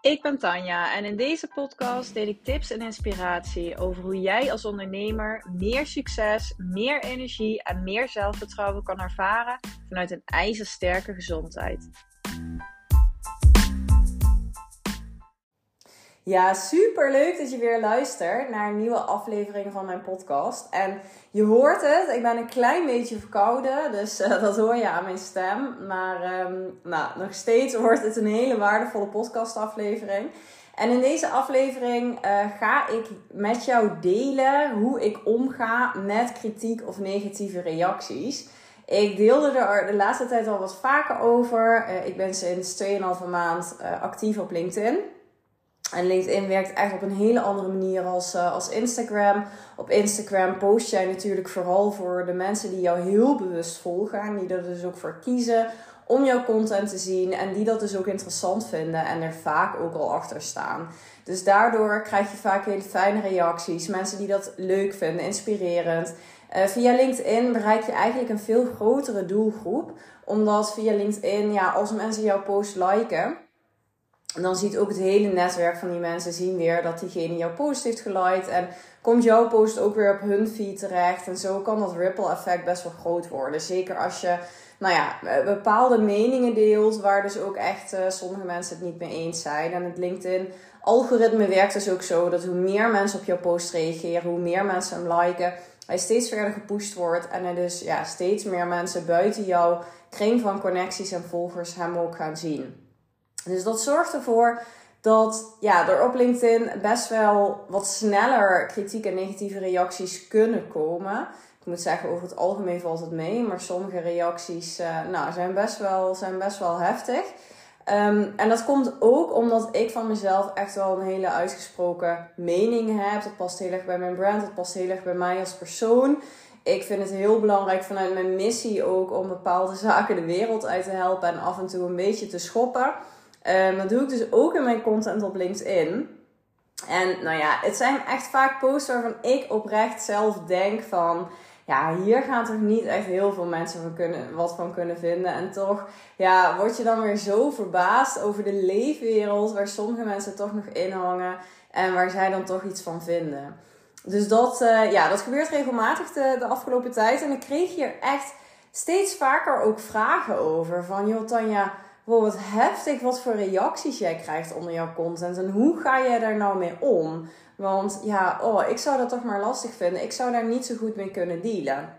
Ik ben Tanja en in deze podcast deel ik tips en inspiratie over hoe jij als ondernemer meer succes, meer energie en meer zelfvertrouwen kan ervaren vanuit een ijzersterke gezondheid. Ja, super leuk dat je weer luistert naar een nieuwe aflevering van mijn podcast. En je hoort het, ik ben een klein beetje verkouden, dus uh, dat hoor je aan mijn stem. Maar um, nou, nog steeds wordt het een hele waardevolle podcastaflevering. En in deze aflevering uh, ga ik met jou delen hoe ik omga met kritiek of negatieve reacties. Ik deelde er de laatste tijd al wat vaker over. Uh, ik ben sinds 2,5 maand actief op LinkedIn. En LinkedIn werkt echt op een hele andere manier als, uh, als Instagram. Op Instagram post jij natuurlijk vooral voor de mensen die jou heel bewust volgen. En die er dus ook voor kiezen om jouw content te zien. En die dat dus ook interessant vinden en er vaak ook al achter staan. Dus daardoor krijg je vaak hele fijne reacties. Mensen die dat leuk vinden, inspirerend. Uh, via LinkedIn bereik je eigenlijk een veel grotere doelgroep. Omdat via LinkedIn, ja, als mensen jouw post liken dan ziet ook het hele netwerk van die mensen zien weer dat diegene jouw post heeft geliked. En komt jouw post ook weer op hun feed terecht. En zo kan dat ripple effect best wel groot worden. Zeker als je nou ja, bepaalde meningen deelt waar dus ook echt uh, sommige mensen het niet mee eens zijn. En het LinkedIn algoritme werkt dus ook zo dat hoe meer mensen op jouw post reageren, hoe meer mensen hem liken, hij steeds verder gepusht wordt. En er dus ja, steeds meer mensen buiten jouw kring van connecties en volgers hem ook gaan zien. Dus dat zorgt ervoor dat ja, er op LinkedIn best wel wat sneller kritiek en negatieve reacties kunnen komen. Ik moet zeggen, over het algemeen valt het mee, maar sommige reacties uh, nou, zijn, best wel, zijn best wel heftig. Um, en dat komt ook omdat ik van mezelf echt wel een hele uitgesproken mening heb. Dat past heel erg bij mijn brand, dat past heel erg bij mij als persoon. Ik vind het heel belangrijk vanuit mijn missie ook om bepaalde zaken de wereld uit te helpen en af en toe een beetje te schoppen. Um, dat doe ik dus ook in mijn content op LinkedIn. En nou ja, het zijn echt vaak posts waarvan ik oprecht zelf denk van... Ja, hier gaan toch niet echt heel veel mensen van kunnen, wat van kunnen vinden. En toch ja, word je dan weer zo verbaasd over de leefwereld... waar sommige mensen toch nog in hangen en waar zij dan toch iets van vinden. Dus dat, uh, ja, dat gebeurt regelmatig de, de afgelopen tijd. En ik kreeg hier echt steeds vaker ook vragen over. Van, joh Tanja wow, heftig wat voor reacties jij krijgt onder jouw content. En hoe ga jij daar nou mee om? Want ja, oh, ik zou dat toch maar lastig vinden. Ik zou daar niet zo goed mee kunnen dealen.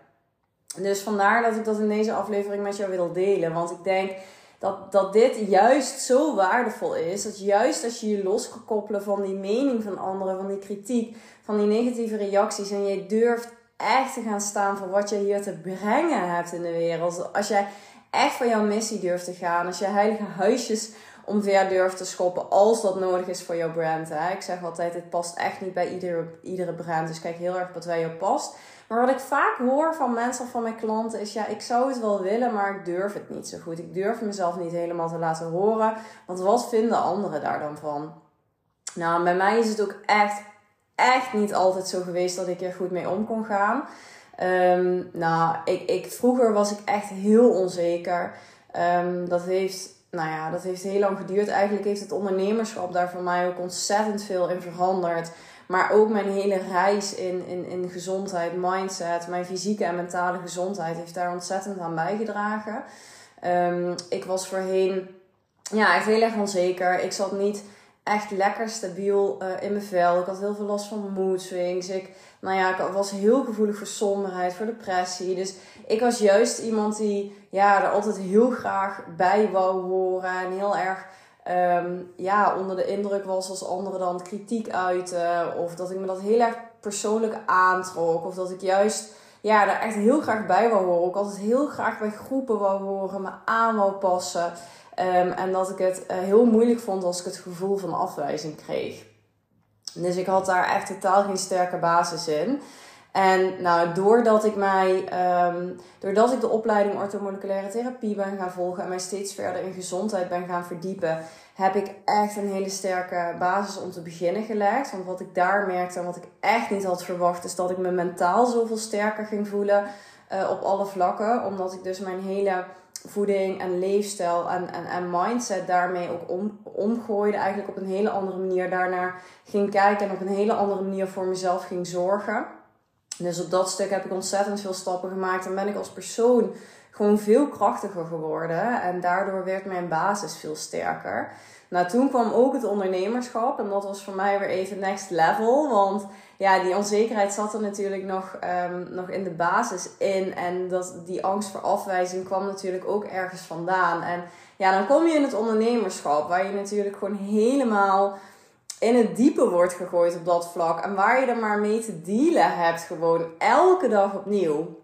Dus vandaar dat ik dat in deze aflevering met jou wil delen. Want ik denk dat, dat dit juist zo waardevol is. Dat juist als je je los kan koppelen van die mening van anderen, van die kritiek, van die negatieve reacties. En je durft echt te gaan staan voor wat je hier te brengen hebt in de wereld. Als jij echt voor jouw missie durft te gaan. Als je heilige huisjes omver durft te schoppen als dat nodig is voor jouw brand. Ik zeg altijd, het past echt niet bij iedere, iedere brand. Dus kijk heel erg wat bij jou past. Maar wat ik vaak hoor van mensen of van mijn klanten is: ja, ik zou het wel willen, maar ik durf het niet zo goed. Ik durf mezelf niet helemaal te laten horen. Want wat vinden anderen daar dan van? Nou, bij mij is het ook echt, echt niet altijd zo geweest dat ik er goed mee om kon gaan. Um, nou, ik, ik, vroeger was ik echt heel onzeker. Um, dat heeft, nou ja, dat heeft heel lang geduurd. Eigenlijk heeft het ondernemerschap daar voor mij ook ontzettend veel in veranderd. Maar ook mijn hele reis in, in, in gezondheid, mindset, mijn fysieke en mentale gezondheid heeft daar ontzettend aan bijgedragen. Um, ik was voorheen ja, echt heel erg onzeker. Ik zat niet echt lekker stabiel uh, in mijn vel. Ik had heel veel last van mood swings. Ik, nou ja, ik was heel gevoelig voor somberheid, voor depressie. Dus ik was juist iemand die ja, er altijd heel graag bij wou horen. En heel erg um, ja, onder de indruk was als anderen dan kritiek uiten. Of dat ik me dat heel erg persoonlijk aantrok. Of dat ik juist ja, daar echt heel graag bij wou horen. Ik altijd heel graag bij groepen wou horen, me aan wou passen. Um, en dat ik het uh, heel moeilijk vond als ik het gevoel van afwijzing kreeg. Dus ik had daar echt totaal geen sterke basis in. En nou, doordat ik mij, um, doordat ik de opleiding orthomoleculaire therapie ben gaan volgen en mij steeds verder in gezondheid ben gaan verdiepen, heb ik echt een hele sterke basis om te beginnen gelegd. Want wat ik daar merkte en wat ik echt niet had verwacht, is dat ik me mentaal zoveel sterker ging voelen uh, op alle vlakken. Omdat ik dus mijn hele voeding en leefstijl en, en, en mindset daarmee ook om, omgooide. Eigenlijk op een hele andere manier daarnaar ging kijken en op een hele andere manier voor mezelf ging zorgen. Dus op dat stuk heb ik ontzettend veel stappen gemaakt en ben ik als persoon gewoon veel krachtiger geworden. En daardoor werd mijn basis veel sterker. Nou, toen kwam ook het ondernemerschap. En dat was voor mij weer even next level. Want ja, die onzekerheid zat er natuurlijk nog, um, nog in de basis in. En dat, die angst voor afwijzing kwam natuurlijk ook ergens vandaan. En ja, dan kom je in het ondernemerschap. Waar je natuurlijk gewoon helemaal in het diepe wordt gegooid op dat vlak. En waar je er maar mee te dealen hebt. Gewoon elke dag opnieuw.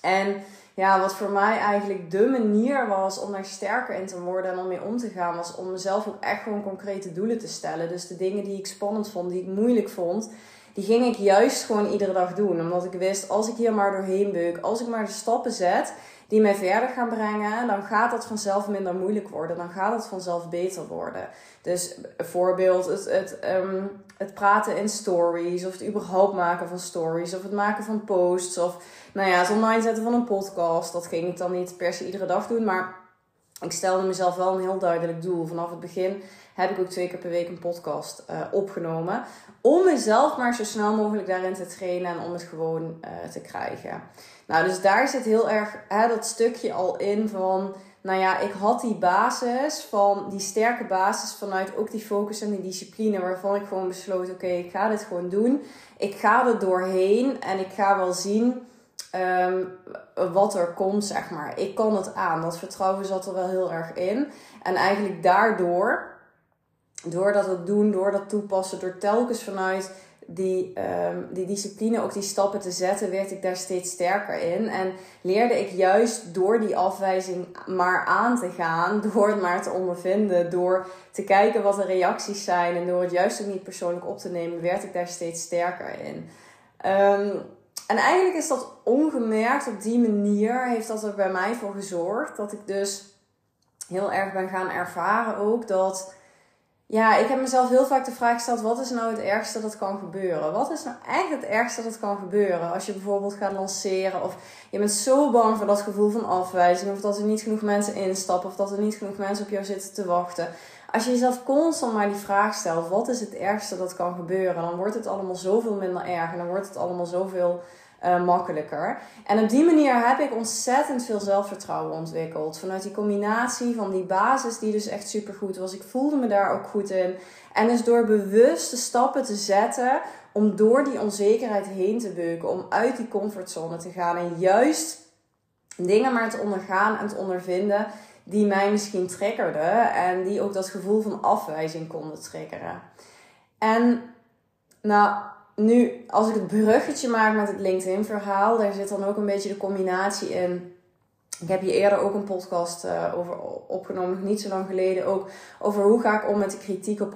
En ja, wat voor mij eigenlijk de manier was om daar sterker in te worden en om mee om te gaan, was om mezelf ook echt gewoon concrete doelen te stellen. Dus de dingen die ik spannend vond, die ik moeilijk vond, die ging ik juist gewoon iedere dag doen. Omdat ik wist, als ik hier maar doorheen beuk, als ik maar de stappen zet die mij verder gaan brengen, dan gaat dat vanzelf minder moeilijk worden. Dan gaat het vanzelf beter worden. Dus bijvoorbeeld het, het, um, het praten in stories, of het überhaupt maken van stories, of het maken van posts, of nou ja, het online zetten van een podcast. Dat ging ik dan niet per se iedere dag doen, maar ik stelde mezelf wel een heel duidelijk doel. Vanaf het begin heb ik ook twee keer per week een podcast uh, opgenomen. Om mezelf maar zo snel mogelijk daarin te trainen en om het gewoon uh, te krijgen. Nou, dus daar zit heel erg hè, dat stukje al in van. Nou ja, ik had die basis van die sterke basis vanuit ook die focus en die discipline, waarvan ik gewoon besloot: oké, ik ga dit gewoon doen. Ik ga er doorheen en ik ga wel zien um, wat er komt, zeg maar. Ik kan het aan. Dat vertrouwen zat er wel heel erg in. En eigenlijk daardoor, door dat ook doen, door dat toepassen, door telkens vanuit die, um, die discipline, ook die stappen te zetten, werd ik daar steeds sterker in. En leerde ik juist door die afwijzing maar aan te gaan, door het maar te ondervinden, door te kijken wat de reacties zijn en door het juist ook niet persoonlijk op te nemen, werd ik daar steeds sterker in. Um, en eigenlijk is dat ongemerkt op die manier, heeft dat er bij mij voor gezorgd dat ik dus heel erg ben gaan ervaren ook dat. Ja, ik heb mezelf heel vaak de vraag gesteld: wat is nou het ergste dat kan gebeuren? Wat is nou echt het ergste dat kan gebeuren? Als je bijvoorbeeld gaat lanceren, of je bent zo bang voor dat gevoel van afwijzing, of dat er niet genoeg mensen instappen, of dat er niet genoeg mensen op jou zitten te wachten. Als je jezelf constant maar die vraag stelt: wat is het ergste dat kan gebeuren? Dan wordt het allemaal zoveel minder erg en dan wordt het allemaal zoveel uh, makkelijker. En op die manier heb ik ontzettend veel zelfvertrouwen ontwikkeld. Vanuit die combinatie van die basis, die dus echt super goed was. Ik voelde me daar ook goed in. En dus door bewuste stappen te zetten om door die onzekerheid heen te beuken, om uit die comfortzone te gaan en juist dingen maar te ondergaan en te ondervinden die mij misschien triggerden en die ook dat gevoel van afwijzing konden triggeren. En nou, nu, als ik het bruggetje maak met het LinkedIn-verhaal, daar zit dan ook een beetje de combinatie in. Ik heb hier eerder ook een podcast uh, over opgenomen, nog niet zo lang geleden, ook over hoe ga ik om met de kritiek op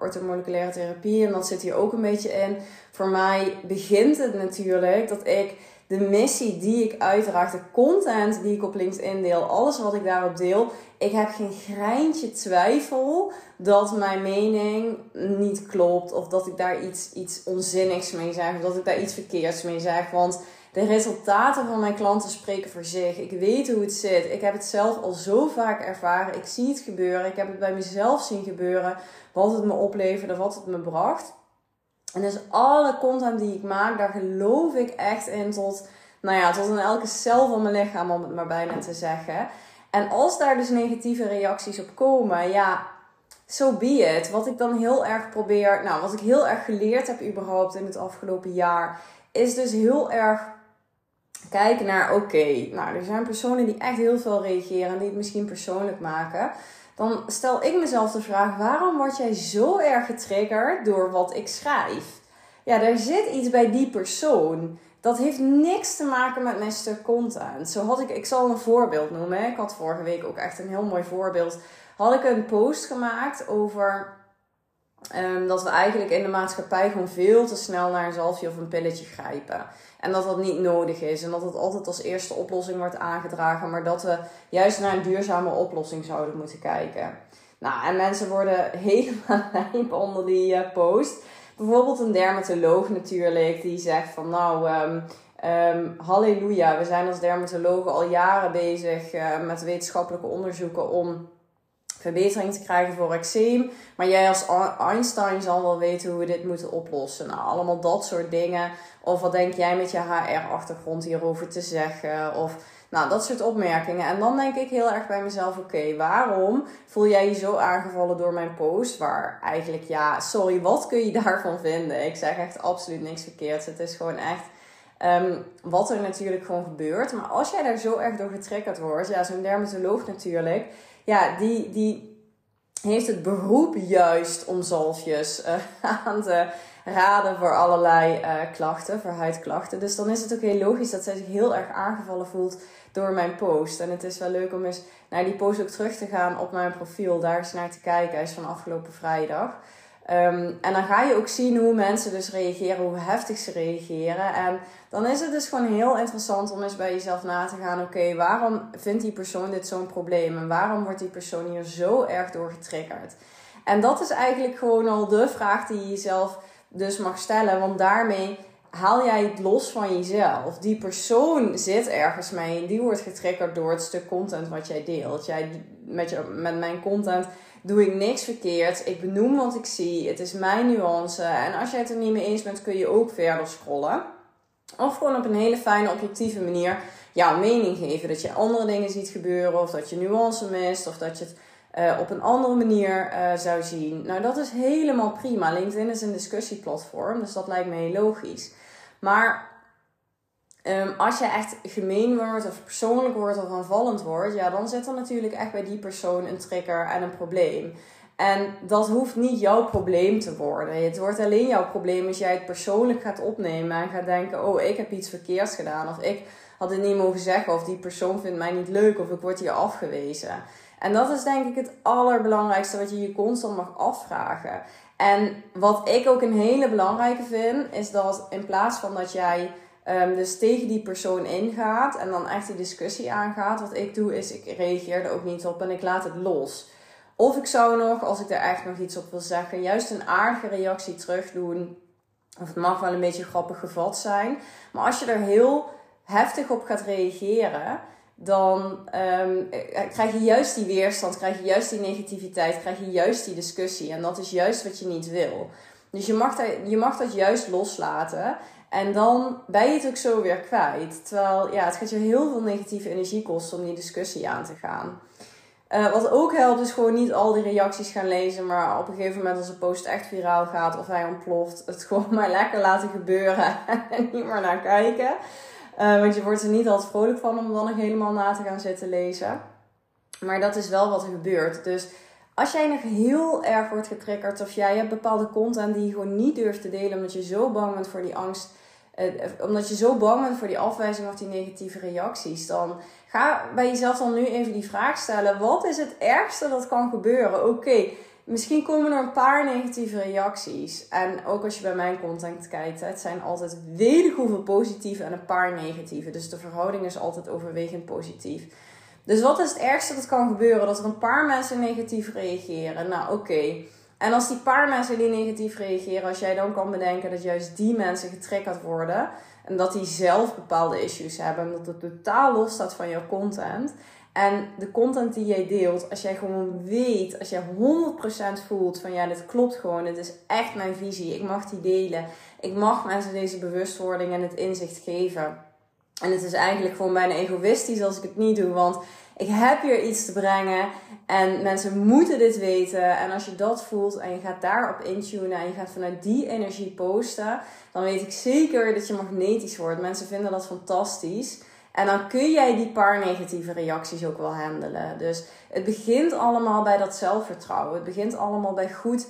orthomoleculaire therapie. En dat zit hier ook een beetje in. Voor mij begint het natuurlijk dat ik de missie die ik uitdraag, de content die ik op LinkedIn deel, alles wat ik daarop deel, ik heb geen greintje twijfel dat mijn mening niet klopt of dat ik daar iets, iets onzinnigs mee zeg of dat ik daar iets verkeerds mee zeg. Want de resultaten van mijn klanten spreken voor zich. Ik weet hoe het zit. Ik heb het zelf al zo vaak ervaren. Ik zie het gebeuren. Ik heb het bij mezelf zien gebeuren. Wat het me opleverde, wat het me bracht. En dus alle content die ik maak, daar geloof ik echt in tot, nou ja, tot in elke cel van mijn lichaam, om het maar bijna te zeggen. En als daar dus negatieve reacties op komen, ja, so be it. Wat ik dan heel erg probeer, nou, wat ik heel erg geleerd heb überhaupt in het afgelopen jaar, is dus heel erg kijken naar, oké, nou, er zijn personen die echt heel veel reageren en die het misschien persoonlijk maken dan stel ik mezelf de vraag: waarom word jij zo erg getriggerd door wat ik schrijf? Ja, er zit iets bij die persoon. Dat heeft niks te maken met mijn stuk content. Zo had ik, ik zal een voorbeeld noemen. Ik had vorige week ook echt een heel mooi voorbeeld. Had ik een post gemaakt over um, dat we eigenlijk in de maatschappij gewoon veel te snel naar een zalfje of een pilletje grijpen. En dat dat niet nodig is. En dat het altijd als eerste oplossing wordt aangedragen. Maar dat we juist naar een duurzame oplossing zouden moeten kijken. Nou, en mensen worden helemaal lijp onder die uh, post. Bijvoorbeeld een dermatoloog natuurlijk. Die zegt van nou... Um, halleluja, we zijn als dermatologen al jaren bezig uh, met wetenschappelijke onderzoeken om verbetering te krijgen voor eczeem. Maar jij als Einstein zal wel weten hoe we dit moeten oplossen. Nou, allemaal dat soort dingen. Of wat denk jij met je HR-achtergrond hierover te zeggen? Of nou, dat soort opmerkingen. En dan denk ik heel erg bij mezelf: oké, waarom voel jij je zo aangevallen door mijn post? Waar eigenlijk, ja, sorry, wat kun je daarvan vinden? Ik zeg echt absoluut niks verkeerds. Het is gewoon echt. Ehm, wat er natuurlijk gewoon gebeurt. Maar als jij daar zo erg door getriggerd wordt, ja, zo'n dermatoloog natuurlijk, ja, die, die heeft het beroep juist om zalfjes uh, aan te raden voor allerlei uh, klachten, voor huidklachten. Dus dan is het ook heel logisch dat zij zich heel erg aangevallen voelt door mijn post. En het is wel leuk om eens naar die post ook terug te gaan op mijn profiel, daar eens naar te kijken. Hij is van afgelopen vrijdag. Ehm, en dan ga je ook zien hoe mensen dus reageren, hoe heftig ze reageren. En dan is het dus gewoon heel interessant om eens bij jezelf na te gaan: oké, waarom vindt die persoon dit zo'n probleem? En waarom wordt die persoon hier zo erg door getriggerd? En dat is eigenlijk gewoon al de vraag die je jezelf dus mag stellen, want daarmee haal jij het los van jezelf. Die persoon zit ergens mee en die wordt getriggerd door het stuk content wat jij deelt. Jij, met, je, met mijn content doe ik niks verkeerd. Ik benoem wat ik zie. Het is mijn nuance. En als jij het er niet mee eens bent, kun je ook verder scrollen. Of gewoon op een hele fijne, objectieve manier jouw mening geven. Dat je andere dingen ziet gebeuren, of dat je nuance mist, of dat je het uh, op een andere manier uh, zou zien. Nou, dat is helemaal prima. LinkedIn is een discussieplatform, dus dat lijkt me heel logisch. Maar um, als je echt gemeen wordt, of persoonlijk wordt, of aanvallend wordt, ja, dan zit er natuurlijk echt bij die persoon een trigger en een probleem. En dat hoeft niet jouw probleem te worden. Het wordt alleen jouw probleem als jij het persoonlijk gaat opnemen en gaat denken: oh, ik heb iets verkeerds gedaan. Of ik had het niet mogen zeggen. Of die persoon vindt mij niet leuk. Of ik word hier afgewezen. En dat is denk ik het allerbelangrijkste wat je je constant mag afvragen. En wat ik ook een hele belangrijke vind, is dat in plaats van dat jij um, dus tegen die persoon ingaat en dan echt die discussie aangaat, wat ik doe is ik reageer er ook niet op en ik laat het los. Of ik zou nog, als ik er echt nog iets op wil zeggen, juist een aardige reactie terug doen. Of het mag wel een beetje grappig gevat zijn. Maar als je er heel heftig op gaat reageren, dan um, krijg je juist die weerstand, krijg je juist die negativiteit, krijg je juist die discussie. En dat is juist wat je niet wil. Dus je mag, je mag dat juist loslaten. En dan ben je het ook zo weer kwijt. Terwijl ja, het gaat je heel veel negatieve energie kosten om die discussie aan te gaan. Uh, wat ook helpt is gewoon niet al die reacties gaan lezen, maar op een gegeven moment als een post echt viraal gaat of hij ontploft, het gewoon maar lekker laten gebeuren en niet meer naar kijken. Uh, want je wordt er niet altijd vrolijk van om dan nog helemaal na te gaan zitten lezen. Maar dat is wel wat er gebeurt. Dus als jij nog heel erg wordt getriggerd of jij hebt bepaalde content die je gewoon niet durft te delen omdat je zo bang bent voor die angst, omdat je zo bang bent voor die afwijzing of die negatieve reacties, dan ga bij jezelf dan nu even die vraag stellen: wat is het ergste dat kan gebeuren? Oké, Misschien komen er een paar negatieve reacties. En ook als je bij mijn content kijkt, het zijn altijd welig hoeveel positieve en een paar negatieve. Dus de verhouding is altijd overwegend positief. Dus wat is het ergste dat kan gebeuren? Dat er een paar mensen negatief reageren. Nou, oké. En als die paar mensen die negatief reageren, als jij dan kan bedenken dat juist die mensen getriggerd worden. En dat die zelf bepaalde issues hebben. En dat het totaal los staat van jouw content. En de content die jij deelt, als jij gewoon weet, als jij 100% voelt van ja, dit klopt gewoon, dit is echt mijn visie, ik mag die delen, ik mag mensen deze bewustwording en het inzicht geven. En het is eigenlijk gewoon bijna egoïstisch als ik het niet doe, want ik heb hier iets te brengen en mensen moeten dit weten. En als je dat voelt en je gaat daarop intunen en je gaat vanuit die energie posten, dan weet ik zeker dat je magnetisch wordt. Mensen vinden dat fantastisch. En dan kun jij die paar negatieve reacties ook wel handelen. Dus het begint allemaal bij dat zelfvertrouwen. Het begint allemaal bij goed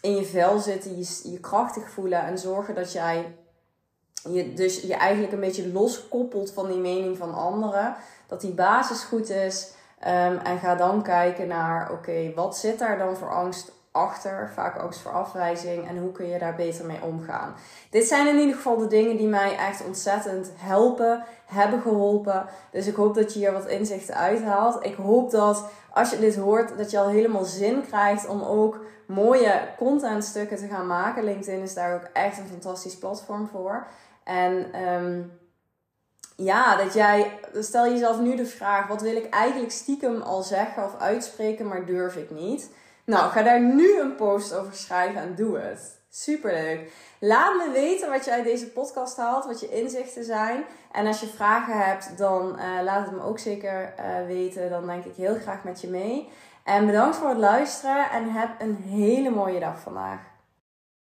in je vel zitten, je, je krachtig voelen en zorgen dat jij je, dus je eigenlijk een beetje loskoppelt van die mening van anderen. Dat die basis goed is. Um, en ga dan kijken naar, oké, wat zit daar dan voor angst achter, vaak angst voor afwijzing en hoe kun je daar beter mee omgaan. Dit zijn in ieder geval de dingen die mij echt ontzettend helpen, hebben geholpen. Dus ik hoop dat je hier wat inzichten uithaalt. Ik hoop dat als je dit hoort, dat je al helemaal zin krijgt om ook mooie contentstukken te gaan maken. LinkedIn is daar ook echt een fantastisch platform voor. En um, ja, dat jij, stel jezelf nu de vraag: wat wil ik eigenlijk stiekem al zeggen of uitspreken, maar durf ik niet? Nou, ga daar nu een post over schrijven en doe het. Superleuk. Laat me weten wat je uit deze podcast haalt, wat je inzichten zijn. En als je vragen hebt, dan uh, laat het me ook zeker uh, weten. Dan denk ik heel graag met je mee. En bedankt voor het luisteren en heb een hele mooie dag vandaag.